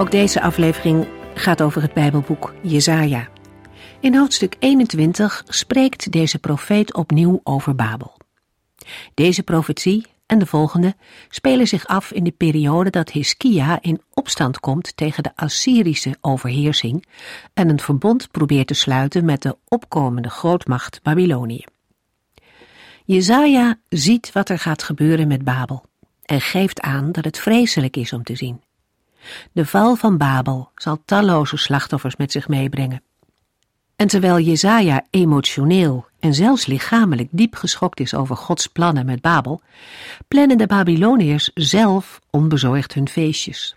Ook deze aflevering gaat over het Bijbelboek Jesaja. In hoofdstuk 21 spreekt deze profeet opnieuw over Babel. Deze profetie en de volgende spelen zich af in de periode dat Hiskia in opstand komt tegen de Assyrische overheersing en een verbond probeert te sluiten met de opkomende grootmacht Babylonië. Jezaja ziet wat er gaat gebeuren met Babel en geeft aan dat het vreselijk is om te zien. De val van Babel zal talloze slachtoffers met zich meebrengen. En terwijl Jezaja emotioneel en zelfs lichamelijk diep geschokt is over Gods plannen met Babel, plannen de Babyloniërs zelf onbezorgd hun feestjes.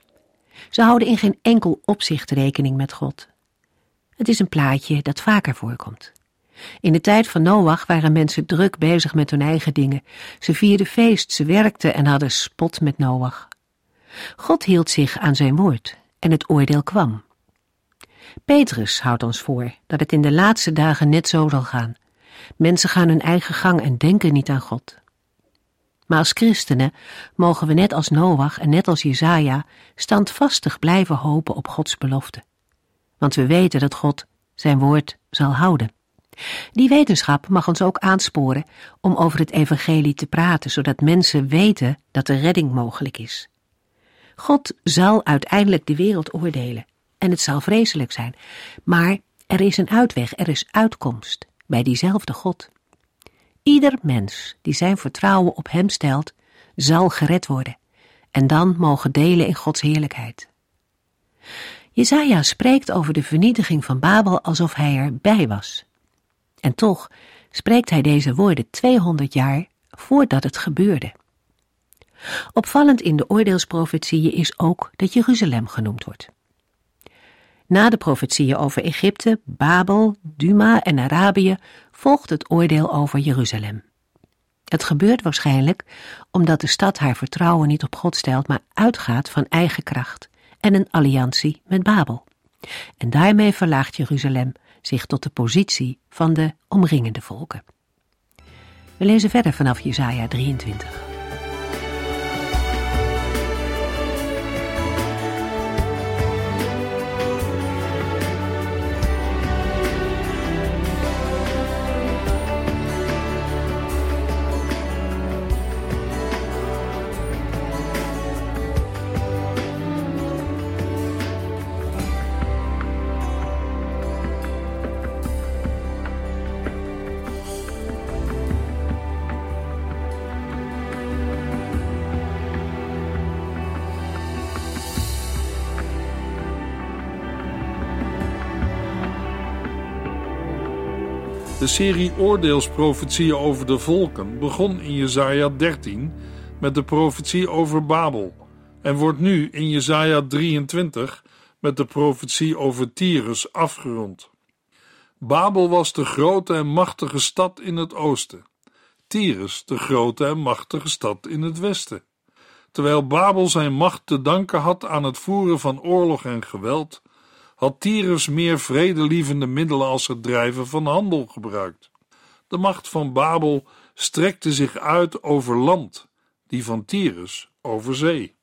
Ze houden in geen enkel opzicht rekening met God. Het is een plaatje dat vaker voorkomt. In de tijd van Noach waren mensen druk bezig met hun eigen dingen. Ze vierden feest, ze werkten en hadden spot met Noach. God hield zich aan zijn woord en het oordeel kwam. Petrus houdt ons voor dat het in de laatste dagen net zo zal gaan. Mensen gaan hun eigen gang en denken niet aan God. Maar als christenen mogen we net als Noach en net als Jezaja standvastig blijven hopen op Gods belofte. Want we weten dat God zijn woord zal houden. Die wetenschap mag ons ook aansporen om over het evangelie te praten, zodat mensen weten dat de redding mogelijk is. God zal uiteindelijk de wereld oordelen en het zal vreselijk zijn, maar er is een uitweg, er is uitkomst bij diezelfde God. Ieder mens die zijn vertrouwen op Hem stelt, zal gered worden en dan mogen delen in Gods heerlijkheid. Jezaja spreekt over de vernietiging van Babel alsof hij erbij was. En toch spreekt hij deze woorden 200 jaar voordat het gebeurde. Opvallend in de oordeelsprofetieën is ook dat Jeruzalem genoemd wordt. Na de profetieën over Egypte, Babel, Duma en Arabië volgt het oordeel over Jeruzalem. Het gebeurt waarschijnlijk omdat de stad haar vertrouwen niet op God stelt, maar uitgaat van eigen kracht en een alliantie met Babel. En daarmee verlaagt Jeruzalem zich tot de positie van de omringende volken. We lezen verder vanaf Jesaja 23. De serie oordeelsprofetieën over de volken begon in Jesaja 13 met de profetie over Babel en wordt nu in Jesaja 23 met de profetie over Tyrus afgerond. Babel was de grote en machtige stad in het oosten, Tyrus de grote en machtige stad in het westen. Terwijl Babel zijn macht te danken had aan het voeren van oorlog en geweld, had Tyrus meer vredelievende middelen als het drijven van handel gebruikt. De macht van Babel strekte zich uit over land, die van Tyrus over zee.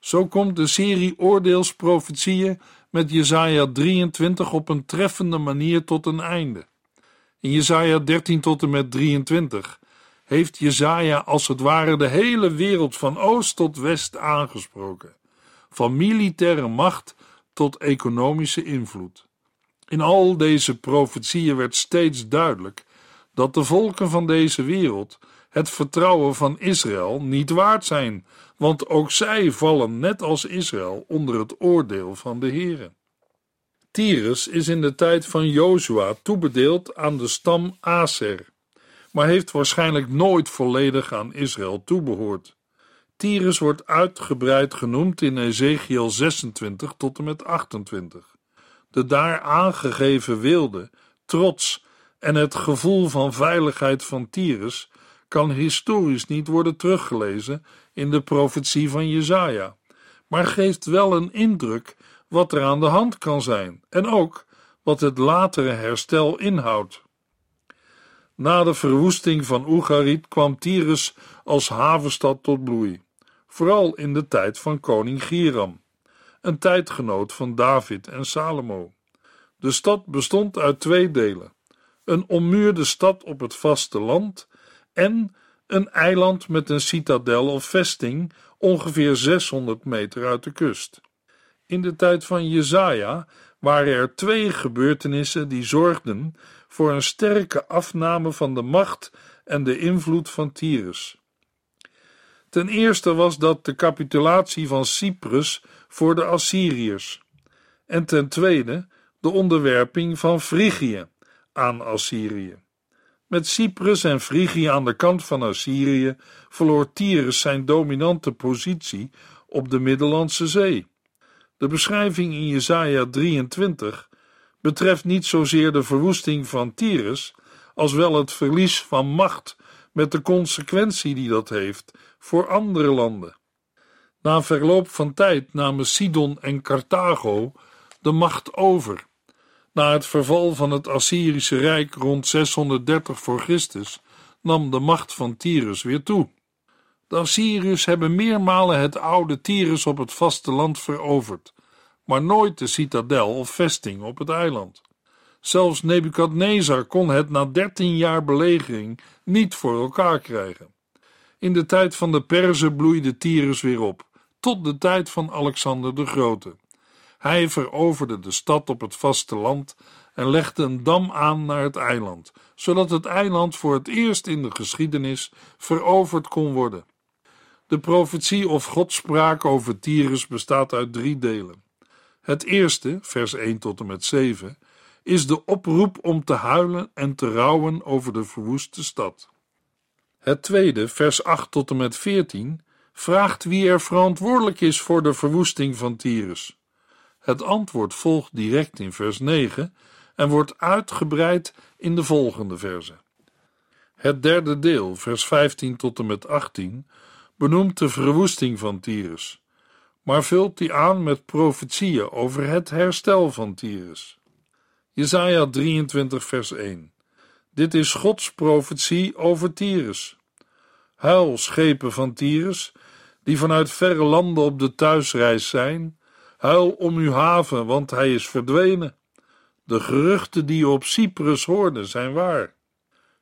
Zo komt de serie oordeelsprofetieën met Jesaja 23 op een treffende manier tot een einde. In Jesaja 13 tot en met 23 heeft Jesaja als het ware de hele wereld van oost tot west aangesproken. Van militaire macht tot economische invloed. In al deze profetieën werd steeds duidelijk dat de volken van deze wereld het vertrouwen van Israël niet waard zijn, want ook zij vallen net als Israël onder het oordeel van de Heere. Tyrus is in de tijd van Jozua toebedeeld aan de stam Aser, maar heeft waarschijnlijk nooit volledig aan Israël toebehoord. Tyrus wordt uitgebreid genoemd in Ezekiel 26 tot en met 28. De daar aangegeven wilde, trots en het gevoel van veiligheid van Tyrus kan historisch niet worden teruggelezen in de profetie van Jesaja, maar geeft wel een indruk wat er aan de hand kan zijn en ook wat het latere herstel inhoudt. Na de verwoesting van Oegarit kwam Tyrus als havenstad tot bloei, vooral in de tijd van koning Giram, een tijdgenoot van David en Salomo. De stad bestond uit twee delen: een ommuurde stad op het vasteland en een eiland met een citadel of vesting ongeveer 600 meter uit de kust. In de tijd van Jezaja waren er twee gebeurtenissen die zorgden voor een sterke afname van de macht en de invloed van Tyrus. Ten eerste was dat de capitulatie van Cyprus voor de Assyriërs, en ten tweede de onderwerping van Frigië aan Assyrië. Met Cyprus en Frigië aan de kant van Assyrië verloor Tyrus zijn dominante positie op de Middellandse Zee. De beschrijving in Jesaja 23 betreft niet zozeer de verwoesting van Tyrus, als wel het verlies van macht met de consequentie die dat heeft voor andere landen. Na verloop van tijd namen Sidon en Carthago de macht over. Na het verval van het Assyrische Rijk rond 630 voor Christus nam de macht van Tyrus weer toe. De Assyriërs hebben meermalen het oude Tyrus op het vasteland veroverd, maar nooit de citadel of vesting op het eiland. Zelfs Nebukadnezar kon het na dertien jaar belegering niet voor elkaar krijgen. In de tijd van de Perzen bloeide Tyrus weer op, tot de tijd van Alexander de Grote. Hij veroverde de stad op het vasteland en legde een dam aan naar het eiland, zodat het eiland voor het eerst in de geschiedenis veroverd kon worden. De profetie of godspraak over Tyrus bestaat uit drie delen. Het eerste, vers 1 tot en met 7, is de oproep om te huilen en te rouwen over de verwoeste stad. Het tweede, vers 8 tot en met 14, vraagt wie er verantwoordelijk is voor de verwoesting van Tyrus. Het antwoord volgt direct in vers 9 en wordt uitgebreid in de volgende verse. Het derde deel, vers 15 tot en met 18, benoemt de verwoesting van Tyrus, maar vult die aan met profetieën over het herstel van Tyrus. Jesaja 23, vers 1. Dit is Gods profetie over Tyrus. Huil, schepen van Tyrus, die vanuit verre landen op de thuisreis zijn. Huil om uw haven, want hij is verdwenen. De geruchten die je op Cyprus hoorde zijn waar.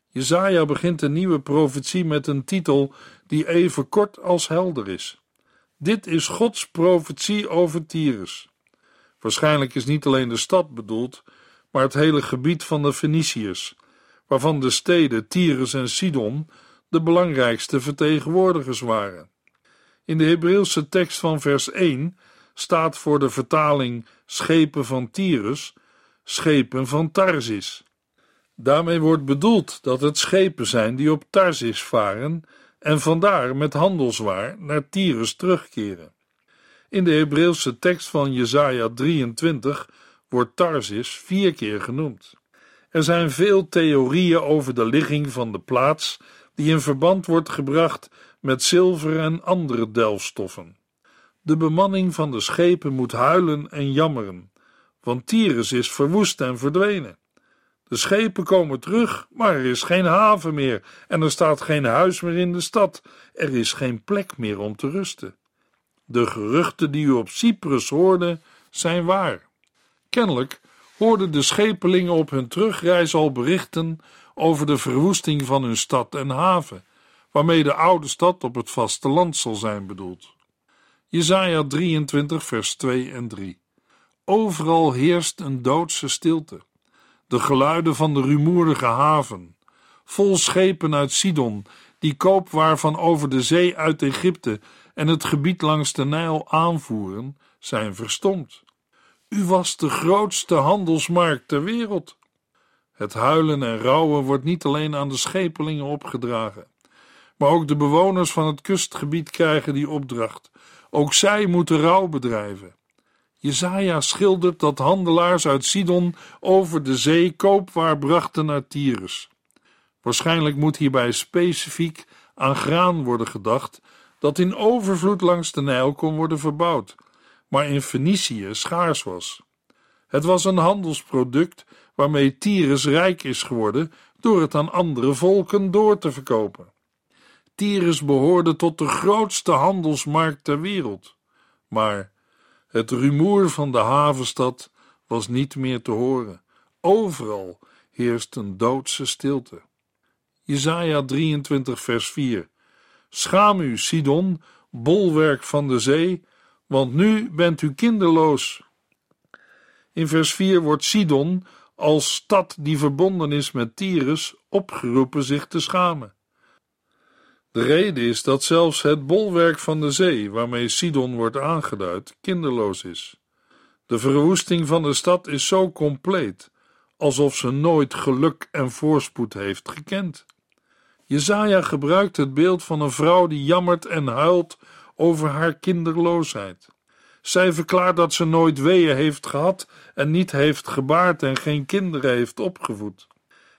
Jezaja begint een nieuwe profetie met een titel die even kort als helder is. Dit is Gods profetie over Tyrus. Waarschijnlijk is niet alleen de stad bedoeld, maar het hele gebied van de Feniciërs, waarvan de steden Tyrus en Sidon de belangrijkste vertegenwoordigers waren. In de Hebreeuwse tekst van vers 1 staat voor de vertaling schepen van Tyrus schepen van Tarsis. Daarmee wordt bedoeld dat het schepen zijn die op Tarsis varen en vandaar met handelswaar naar Tyrus terugkeren. In de Hebreeuwse tekst van Jesaja 23 wordt Tarsis vier keer genoemd. Er zijn veel theorieën over de ligging van de plaats die in verband wordt gebracht met zilver en andere delfstoffen. De bemanning van de schepen moet huilen en jammeren, want Tyrus is verwoest en verdwenen. De schepen komen terug, maar er is geen haven meer en er staat geen huis meer in de stad. Er is geen plek meer om te rusten. De geruchten die u op Cyprus hoorde, zijn waar. Kennelijk hoorden de schepelingen op hun terugreis al berichten over de verwoesting van hun stad en haven, waarmee de oude stad op het vasteland zal zijn bedoeld. Jesaja 23 vers 2 en 3 Overal heerst een doodse stilte. De geluiden van de rumoerige haven, vol schepen uit Sidon, die koopwaar van over de zee uit Egypte en het gebied langs de Nijl aanvoeren, zijn verstomd. U was de grootste handelsmarkt ter wereld. Het huilen en rouwen wordt niet alleen aan de schepelingen opgedragen. Maar ook de bewoners van het kustgebied krijgen die opdracht. Ook zij moeten rouw bedrijven. Jezaja schildert dat handelaars uit Sidon over de zee koopwaar brachten naar Tyrus. Waarschijnlijk moet hierbij specifiek aan graan worden gedacht dat in overvloed langs de Nijl kon worden verbouwd, maar in Fenicië schaars was. Het was een handelsproduct waarmee Tyrus rijk is geworden door het aan andere volken door te verkopen. Tyrus behoorde tot de grootste handelsmarkt ter wereld, maar het rumoer van de havenstad was niet meer te horen. Overal heerst een doodse stilte. Jesaja 23 vers 4 Schaam u, Sidon, bolwerk van de zee, want nu bent u kinderloos. In vers 4 wordt Sidon als stad die verbonden is met Tyrus opgeroepen zich te schamen. De reden is dat zelfs het bolwerk van de zee, waarmee Sidon wordt aangeduid, kinderloos is. De verwoesting van de stad is zo compleet, alsof ze nooit geluk en voorspoed heeft gekend. Jezaja gebruikt het beeld van een vrouw die jammert en huilt over haar kinderloosheid. Zij verklaart dat ze nooit weeën heeft gehad en niet heeft gebaard en geen kinderen heeft opgevoed.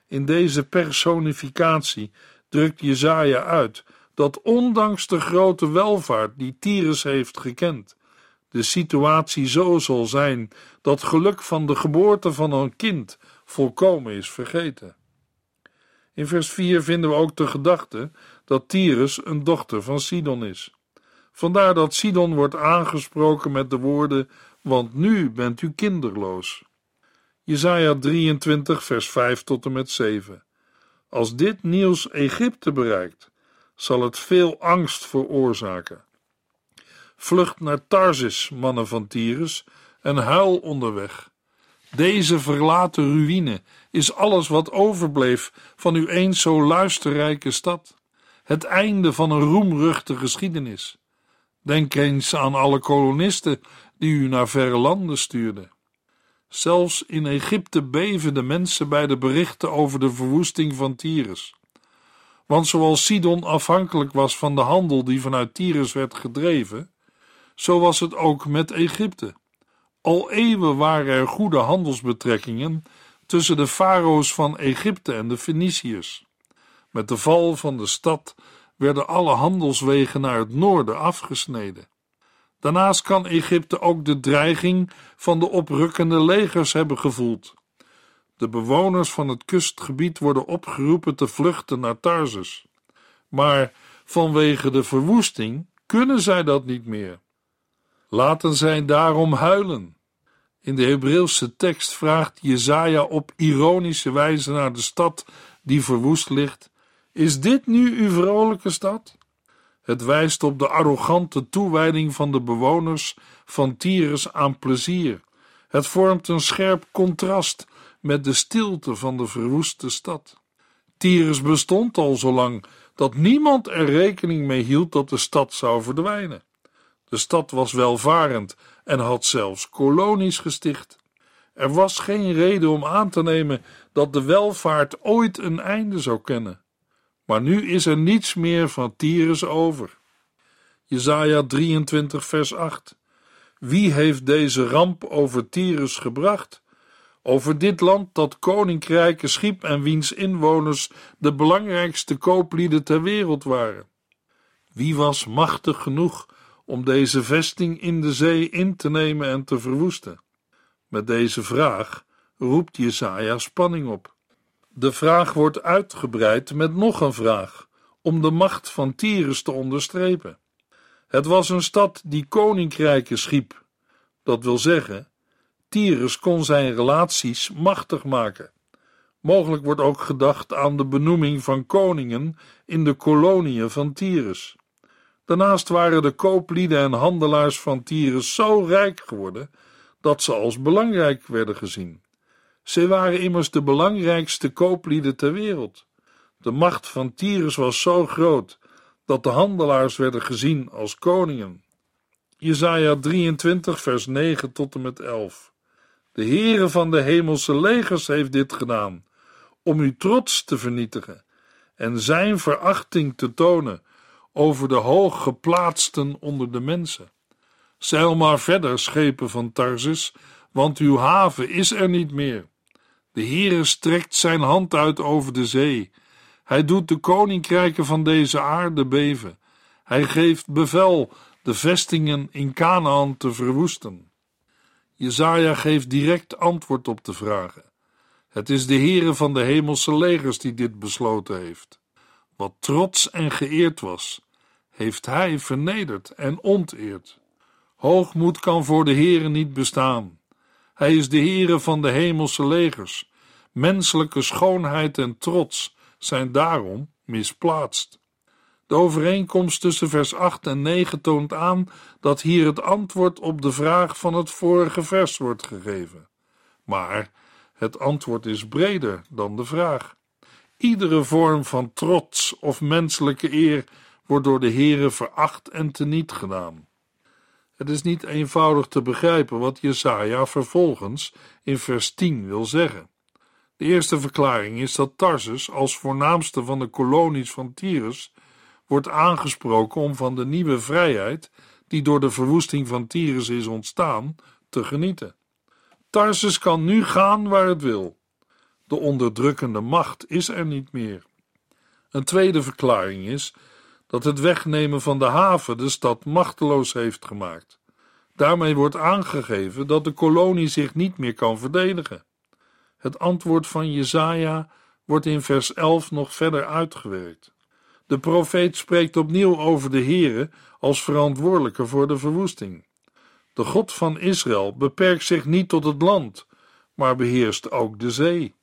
In deze personificatie drukt Jezaja uit dat ondanks de grote welvaart die Tyrus heeft gekend, de situatie zo zal zijn dat geluk van de geboorte van een kind volkomen is vergeten. In vers 4 vinden we ook de gedachte dat Tyrus een dochter van Sidon is. Vandaar dat Sidon wordt aangesproken met de woorden: Want nu bent u kinderloos. Jesaja 23, vers 5 tot en met 7. Als dit nieuws Egypte bereikt, zal het veel angst veroorzaken. Vlucht naar Tarsis, mannen van Tyrus, en huil onderweg. Deze verlaten ruïne is alles wat overbleef van uw eens zo luisterrijke stad. Het einde van een roemruchte geschiedenis. Denk eens aan alle kolonisten die u naar verre landen stuurden. Zelfs in Egypte beven de mensen bij de berichten over de verwoesting van Tyrus. Want zoals Sidon afhankelijk was van de handel die vanuit Tyrus werd gedreven, zo was het ook met Egypte. Al eeuwen waren er goede handelsbetrekkingen tussen de farao's van Egypte en de Feniciërs. Met de val van de stad werden alle handelswegen naar het noorden afgesneden. Daarnaast kan Egypte ook de dreiging van de oprukkende legers hebben gevoeld. De bewoners van het kustgebied worden opgeroepen te vluchten naar Tarsus. Maar vanwege de verwoesting kunnen zij dat niet meer. Laten zij daarom huilen. In de Hebreeuwse tekst vraagt Jezaja op ironische wijze naar de stad die verwoest ligt: Is dit nu uw vrolijke stad? Het wijst op de arrogante toewijding van de bewoners van Tyrus aan plezier. Het vormt een scherp contrast met de stilte van de verwoeste stad. Tyrus bestond al zo lang dat niemand er rekening mee hield dat de stad zou verdwijnen. De stad was welvarend en had zelfs kolonies gesticht. Er was geen reden om aan te nemen dat de welvaart ooit een einde zou kennen. Maar nu is er niets meer van Tyrus over. Jesaja 23 vers 8 Wie heeft deze ramp over Tyrus gebracht? Over dit land dat koninkrijken schiep en wiens inwoners de belangrijkste kooplieden ter wereld waren. Wie was machtig genoeg om deze vesting in de zee in te nemen en te verwoesten? Met deze vraag roept Jesaja spanning op. De vraag wordt uitgebreid met nog een vraag, om de macht van Tyrus te onderstrepen. Het was een stad die koninkrijken schiep, dat wil zeggen, Tyrus kon zijn relaties machtig maken. Mogelijk wordt ook gedacht aan de benoeming van koningen in de koloniën van Tyrus. Daarnaast waren de kooplieden en handelaars van Tyrus zo rijk geworden dat ze als belangrijk werden gezien. Ze waren immers de belangrijkste kooplieden ter wereld. De macht van Tyrus was zo groot dat de handelaars werden gezien als koningen. Jesaja 23 vers 9 tot en met 11 De Heere van de hemelse legers heeft dit gedaan, om uw trots te vernietigen en zijn verachting te tonen over de hooggeplaatsten onder de mensen. Zeil maar verder, schepen van Tarsus, want uw haven is er niet meer. De Heere strekt zijn hand uit over de zee. Hij doet de koninkrijken van deze aarde beven. Hij geeft bevel de vestingen in Canaan te verwoesten. Jezaja geeft direct antwoord op de vragen. Het is de Heere van de hemelse legers die dit besloten heeft. Wat trots en geëerd was, heeft hij vernederd en onteerd. Hoogmoed kan voor de Heere niet bestaan. Hij is de Heere van de hemelse legers. Menselijke schoonheid en trots zijn daarom misplaatst. De overeenkomst tussen vers 8 en 9 toont aan dat hier het antwoord op de vraag van het vorige vers wordt gegeven. Maar het antwoord is breder dan de vraag. Iedere vorm van trots of menselijke eer wordt door de Heere veracht en teniet gedaan. Het is niet eenvoudig te begrijpen wat Jesaja vervolgens in vers 10 wil zeggen. De eerste verklaring is dat Tarsus als voornaamste van de kolonies van Tyrus wordt aangesproken om van de nieuwe vrijheid die door de verwoesting van Tyrus is ontstaan te genieten. Tarsus kan nu gaan waar het wil. De onderdrukkende macht is er niet meer. Een tweede verklaring is dat het wegnemen van de haven de stad machteloos heeft gemaakt. Daarmee wordt aangegeven dat de kolonie zich niet meer kan verdedigen. Het antwoord van Jesaja wordt in vers 11 nog verder uitgewerkt. De profeet spreekt opnieuw over de Heere als verantwoordelijke voor de verwoesting. De God van Israël beperkt zich niet tot het land, maar beheerst ook de zee.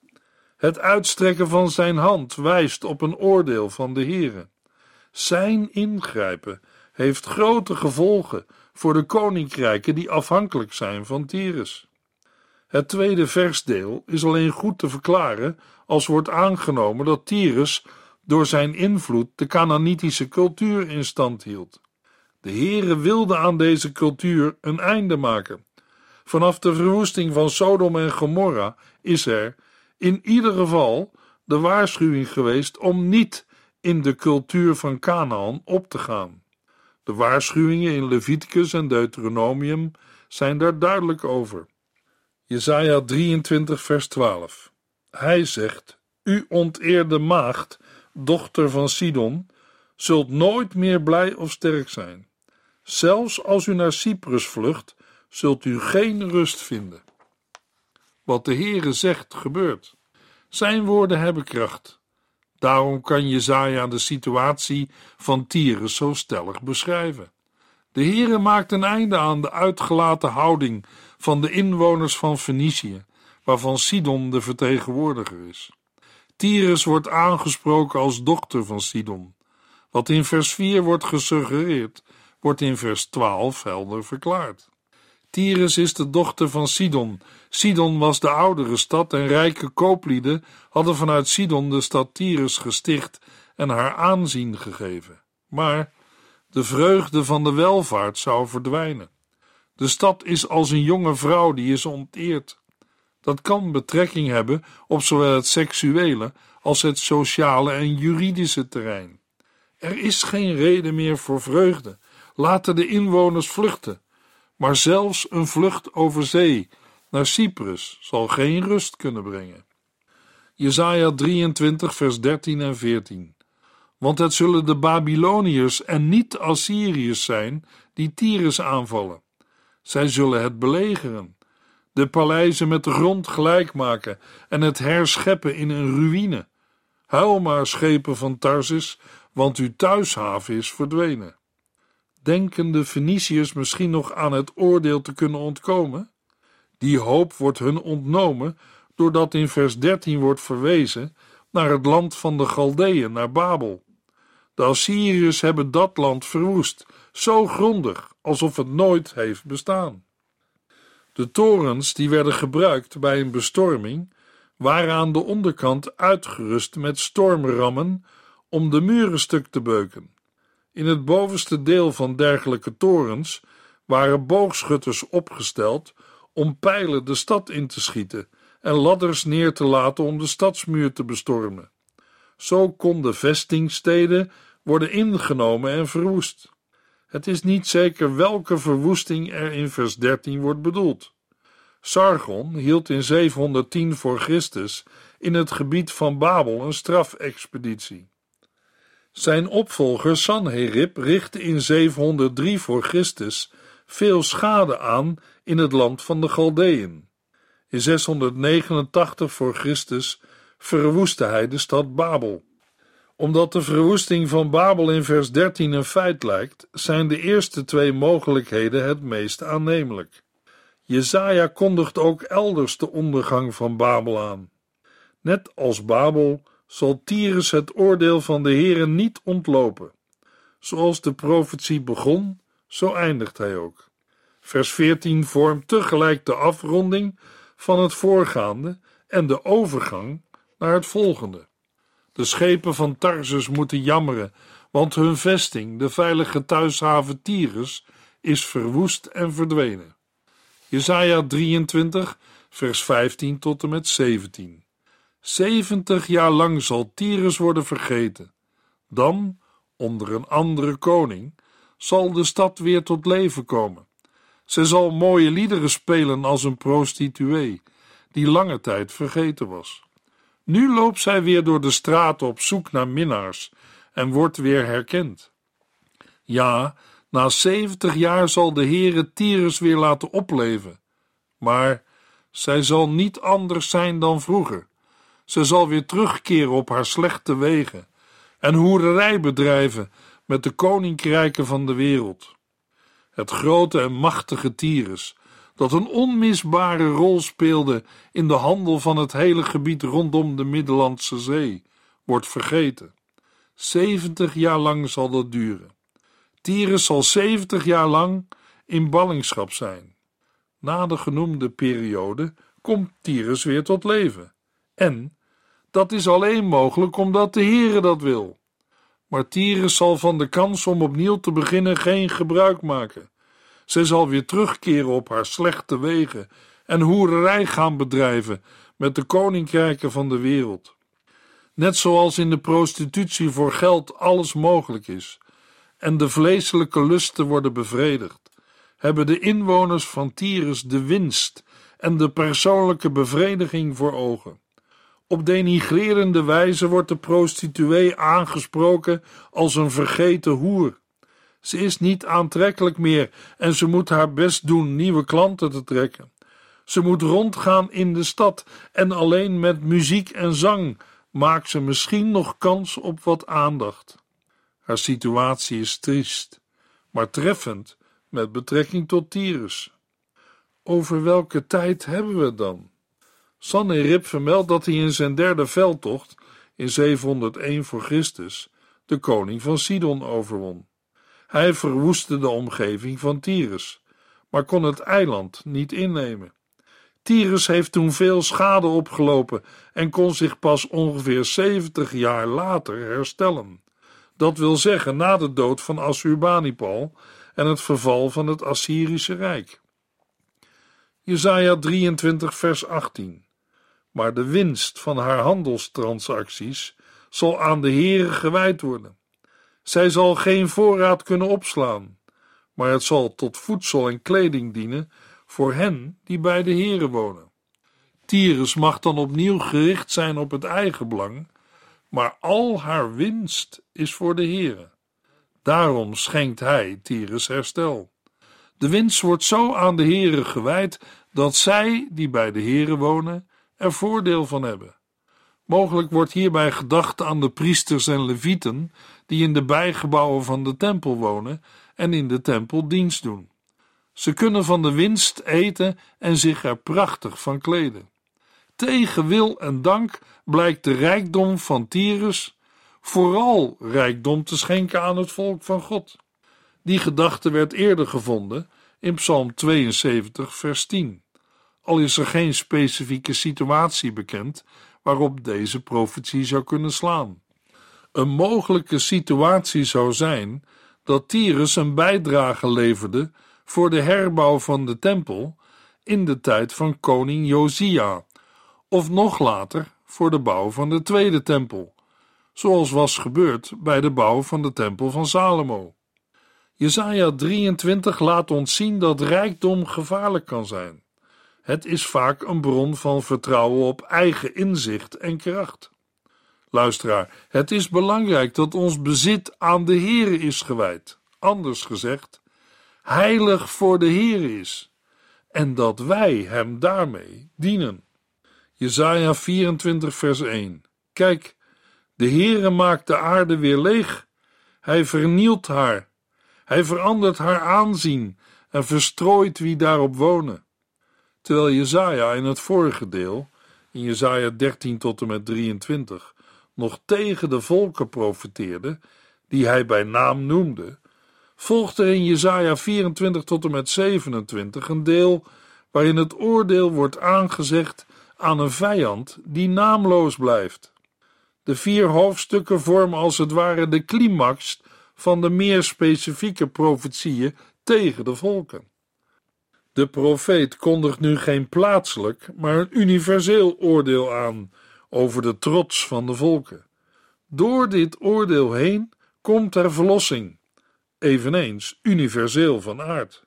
Het uitstrekken van zijn hand wijst op een oordeel van de Heere. Zijn ingrijpen heeft grote gevolgen voor de koninkrijken die afhankelijk zijn van Tyrus. Het tweede versdeel is alleen goed te verklaren als wordt aangenomen dat Tyrus door zijn invloed de Canaanitische cultuur in stand hield. De Heere wilde aan deze cultuur een einde maken. Vanaf de verwoesting van Sodom en Gomorra is er, in ieder geval, de waarschuwing geweest om niet in de cultuur van Canaan op te gaan. De waarschuwingen in Leviticus en Deuteronomium zijn daar duidelijk over. Jesaja 23 vers 12 Hij zegt, U onteerde maagd, dochter van Sidon, zult nooit meer blij of sterk zijn. Zelfs als u naar Cyprus vlucht, zult u geen rust vinden. Wat de Heere zegt, gebeurt. Zijn woorden hebben kracht. Daarom kan Jezaja de situatie van Tyrus zo stellig beschrijven. De Heere maakt een einde aan de uitgelaten houding van de inwoners van Fenicië, waarvan Sidon de vertegenwoordiger is. Tyrus wordt aangesproken als dochter van Sidon. Wat in vers 4 wordt gesuggereerd, wordt in vers 12 helder verklaard. Tyrus is de dochter van Sidon. Sidon was de oudere stad en rijke kooplieden hadden vanuit Sidon de stad Tyrus gesticht en haar aanzien gegeven. Maar de vreugde van de welvaart zou verdwijnen. De stad is als een jonge vrouw die is onteerd. Dat kan betrekking hebben op zowel het seksuele als het sociale en juridische terrein. Er is geen reden meer voor vreugde. Laten de inwoners vluchten. Maar zelfs een vlucht over zee naar Cyprus zal geen rust kunnen brengen. Jesaja 23 vers 13 en 14 Want het zullen de Babyloniërs en niet Assyriërs zijn die Tyrus aanvallen. Zij zullen het belegeren, de paleizen met de grond gelijk maken en het herscheppen in een ruïne. Huil maar, schepen van Tarsis, want uw thuishaven is verdwenen. Denken de Feniciërs misschien nog aan het oordeel te kunnen ontkomen? Die hoop wordt hun ontnomen doordat in vers 13 wordt verwezen naar het land van de Galdeën, naar Babel. De Assyriërs hebben dat land verwoest, zo grondig alsof het nooit heeft bestaan. De torens die werden gebruikt bij een bestorming waren aan de onderkant uitgerust met stormrammen om de muren stuk te beuken. In het bovenste deel van dergelijke torens waren boogschutters opgesteld om pijlen de stad in te schieten en ladders neer te laten om de stadsmuur te bestormen. Zo konden vestingsteden worden ingenomen en verwoest. Het is niet zeker welke verwoesting er in vers 13 wordt bedoeld. Sargon hield in 710 voor Christus in het gebied van Babel een strafexpeditie. Zijn opvolger Sanherib richtte in 703 voor Christus veel schade aan in het land van de Galdeën. In 689 voor Christus verwoestte hij de stad Babel. Omdat de verwoesting van Babel in vers 13 een feit lijkt, zijn de eerste twee mogelijkheden het meest aannemelijk. Jezaja kondigt ook elders de ondergang van Babel aan. Net als Babel zal Tyrus het oordeel van de Heere niet ontlopen. Zoals de profetie begon, zo eindigt hij ook. Vers 14 vormt tegelijk de afronding van het voorgaande en de overgang naar het volgende. De schepen van Tarsus moeten jammeren, want hun vesting, de veilige thuishaven Tyrus, is verwoest en verdwenen. Jesaja 23, vers 15 tot en met 17. Zeventig jaar lang zal Tyrus worden vergeten. Dan, onder een andere koning, zal de stad weer tot leven komen. Zij zal mooie liederen spelen als een prostituee, die lange tijd vergeten was. Nu loopt zij weer door de straten op zoek naar minnaars en wordt weer herkend. Ja, na zeventig jaar zal de Heere Tyrus weer laten opleven. Maar zij zal niet anders zijn dan vroeger. Ze zal weer terugkeren op haar slechte wegen en hoererij bedrijven met de koninkrijken van de wereld. Het grote en machtige Tyrus, dat een onmisbare rol speelde in de handel van het hele gebied rondom de Middellandse Zee, wordt vergeten. Zeventig jaar lang zal dat duren. Tyrus zal zeventig jaar lang in ballingschap zijn. Na de genoemde periode komt Tyrus weer tot leven. En dat is alleen mogelijk omdat de Heere dat wil. Maar Tyrus zal van de kans om opnieuw te beginnen geen gebruik maken. Zij zal weer terugkeren op haar slechte wegen en hoererij gaan bedrijven met de koninkrijken van de wereld. Net zoals in de prostitutie voor geld alles mogelijk is en de vleeselijke lusten worden bevredigd, hebben de inwoners van Tyrus de winst en de persoonlijke bevrediging voor ogen. Op denigrerende wijze wordt de prostituee aangesproken als een vergeten hoer. Ze is niet aantrekkelijk meer en ze moet haar best doen nieuwe klanten te trekken. Ze moet rondgaan in de stad en alleen met muziek en zang maakt ze misschien nog kans op wat aandacht. Haar situatie is triest, maar treffend met betrekking tot Tyrus. Over welke tijd hebben we dan? Sanherib vermeldt dat hij in zijn derde veldtocht in 701 voor Christus de koning van Sidon overwon. Hij verwoestte de omgeving van Tyrus, maar kon het eiland niet innemen. Tyrus heeft toen veel schade opgelopen en kon zich pas ongeveer 70 jaar later herstellen. Dat wil zeggen na de dood van Assurbanipal en het verval van het Assyrische Rijk. Jesaja 23 vers 18 Maar de winst van haar handelstransacties zal aan de Heere gewijd worden. Zij zal geen voorraad kunnen opslaan, maar het zal tot voedsel en kleding dienen voor hen die bij de Heere wonen. Tyrus mag dan opnieuw gericht zijn op het eigen belang, maar al haar winst is voor de Heere. Daarom schenkt hij Tyrus herstel. De winst wordt zo aan de Heere gewijd dat zij, die bij de Heere wonen, er voordeel van hebben. Mogelijk wordt hierbij gedacht aan de priesters en levieten die in de bijgebouwen van de tempel wonen en in de tempel dienst doen. Ze kunnen van de winst eten en zich er prachtig van kleden. Tegen wil en dank blijkt de rijkdom van Tyrus vooral rijkdom te schenken aan het volk van God. Die gedachte werd eerder gevonden in Psalm 72, vers 10, al is er geen specifieke situatie bekend waarop deze profetie zou kunnen slaan. Een mogelijke situatie zou zijn dat Tyrus een bijdrage leverde voor de herbouw van de tempel in de tijd van koning Josia, of nog later voor de bouw van de tweede tempel zoals was gebeurd bij de bouw van de Tempel van Salomo. Jesaja 23 laat ons zien dat rijkdom gevaarlijk kan zijn. Het is vaak een bron van vertrouwen op eigen inzicht en kracht. Luisteraar, het is belangrijk dat ons bezit aan de Heere is gewijd. Anders gezegd, heilig voor de Heere is. En dat wij hem daarmee dienen. Jesaja 24 vers 1 Kijk, de Heere maakt de aarde weer leeg. Hij vernielt haar. Hij verandert haar aanzien en verstrooit wie daarop wonen. Terwijl Jezaja in het vorige deel, in Jezaja 13 tot en met 23, nog tegen de volken profeteerde, die hij bij naam noemde, volgt er in Jezaja 24 tot en met 27 een deel waarin het oordeel wordt aangezegd aan een vijand die naamloos blijft. De vier hoofdstukken vormen als het ware de climax van de meer specifieke profetieën tegen de volken. De profeet kondigt nu geen plaatselijk, maar een universeel oordeel aan over de trots van de volken. Door dit oordeel heen komt er verlossing, eveneens universeel van aard.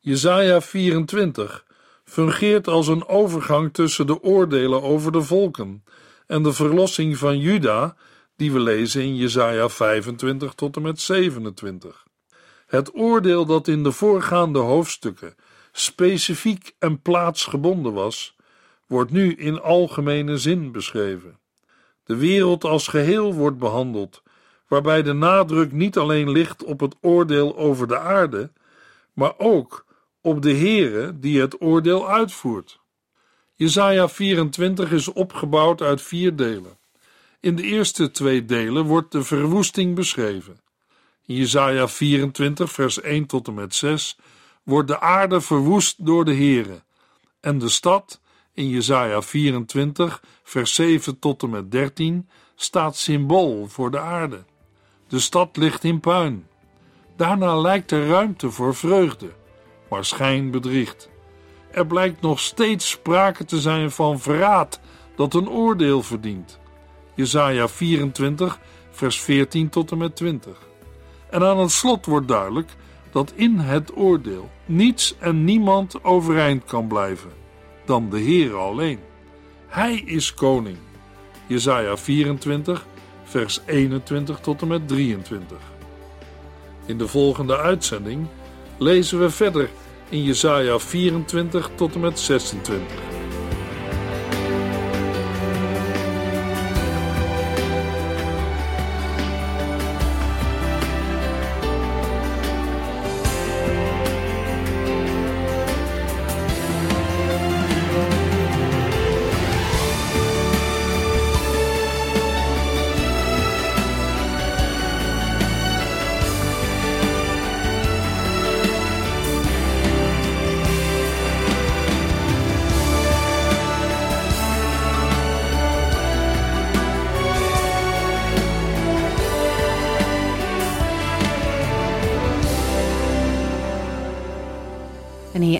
Jesaja 24 fungeert als een overgang tussen de oordelen over de volken en de verlossing van Juda, die we lezen in Jesaja 25 tot en met 27. Het oordeel dat in de voorgaande hoofdstukken specifiek en plaatsgebonden was, wordt nu in algemene zin beschreven. De wereld als geheel wordt behandeld, waarbij de nadruk niet alleen ligt op het oordeel over de aarde, maar ook op de Heere die het oordeel uitvoert. Jesaja 24 is opgebouwd uit vier delen. In de eerste twee delen wordt de verwoesting beschreven. In Jesaja 24 vers 1 tot en met 6 wordt de aarde verwoest door de Heere en de stad in Jesaja 24 vers 7 tot en met 13 staat symbool voor de aarde. De stad ligt in puin. Daarna lijkt er ruimte voor vreugde, maar schijn bedriegt. Er blijkt nog steeds sprake te zijn van verraad dat een oordeel verdient. Jesaja 24 vers 14 tot en met 20. En aan het slot wordt duidelijk dat in het oordeel niets en niemand overeind kan blijven dan de Heer alleen. Hij is koning. Jesaja 24 vers 21 tot en met 23. In de volgende uitzending lezen we verder in Jesaja 24 tot en met 26.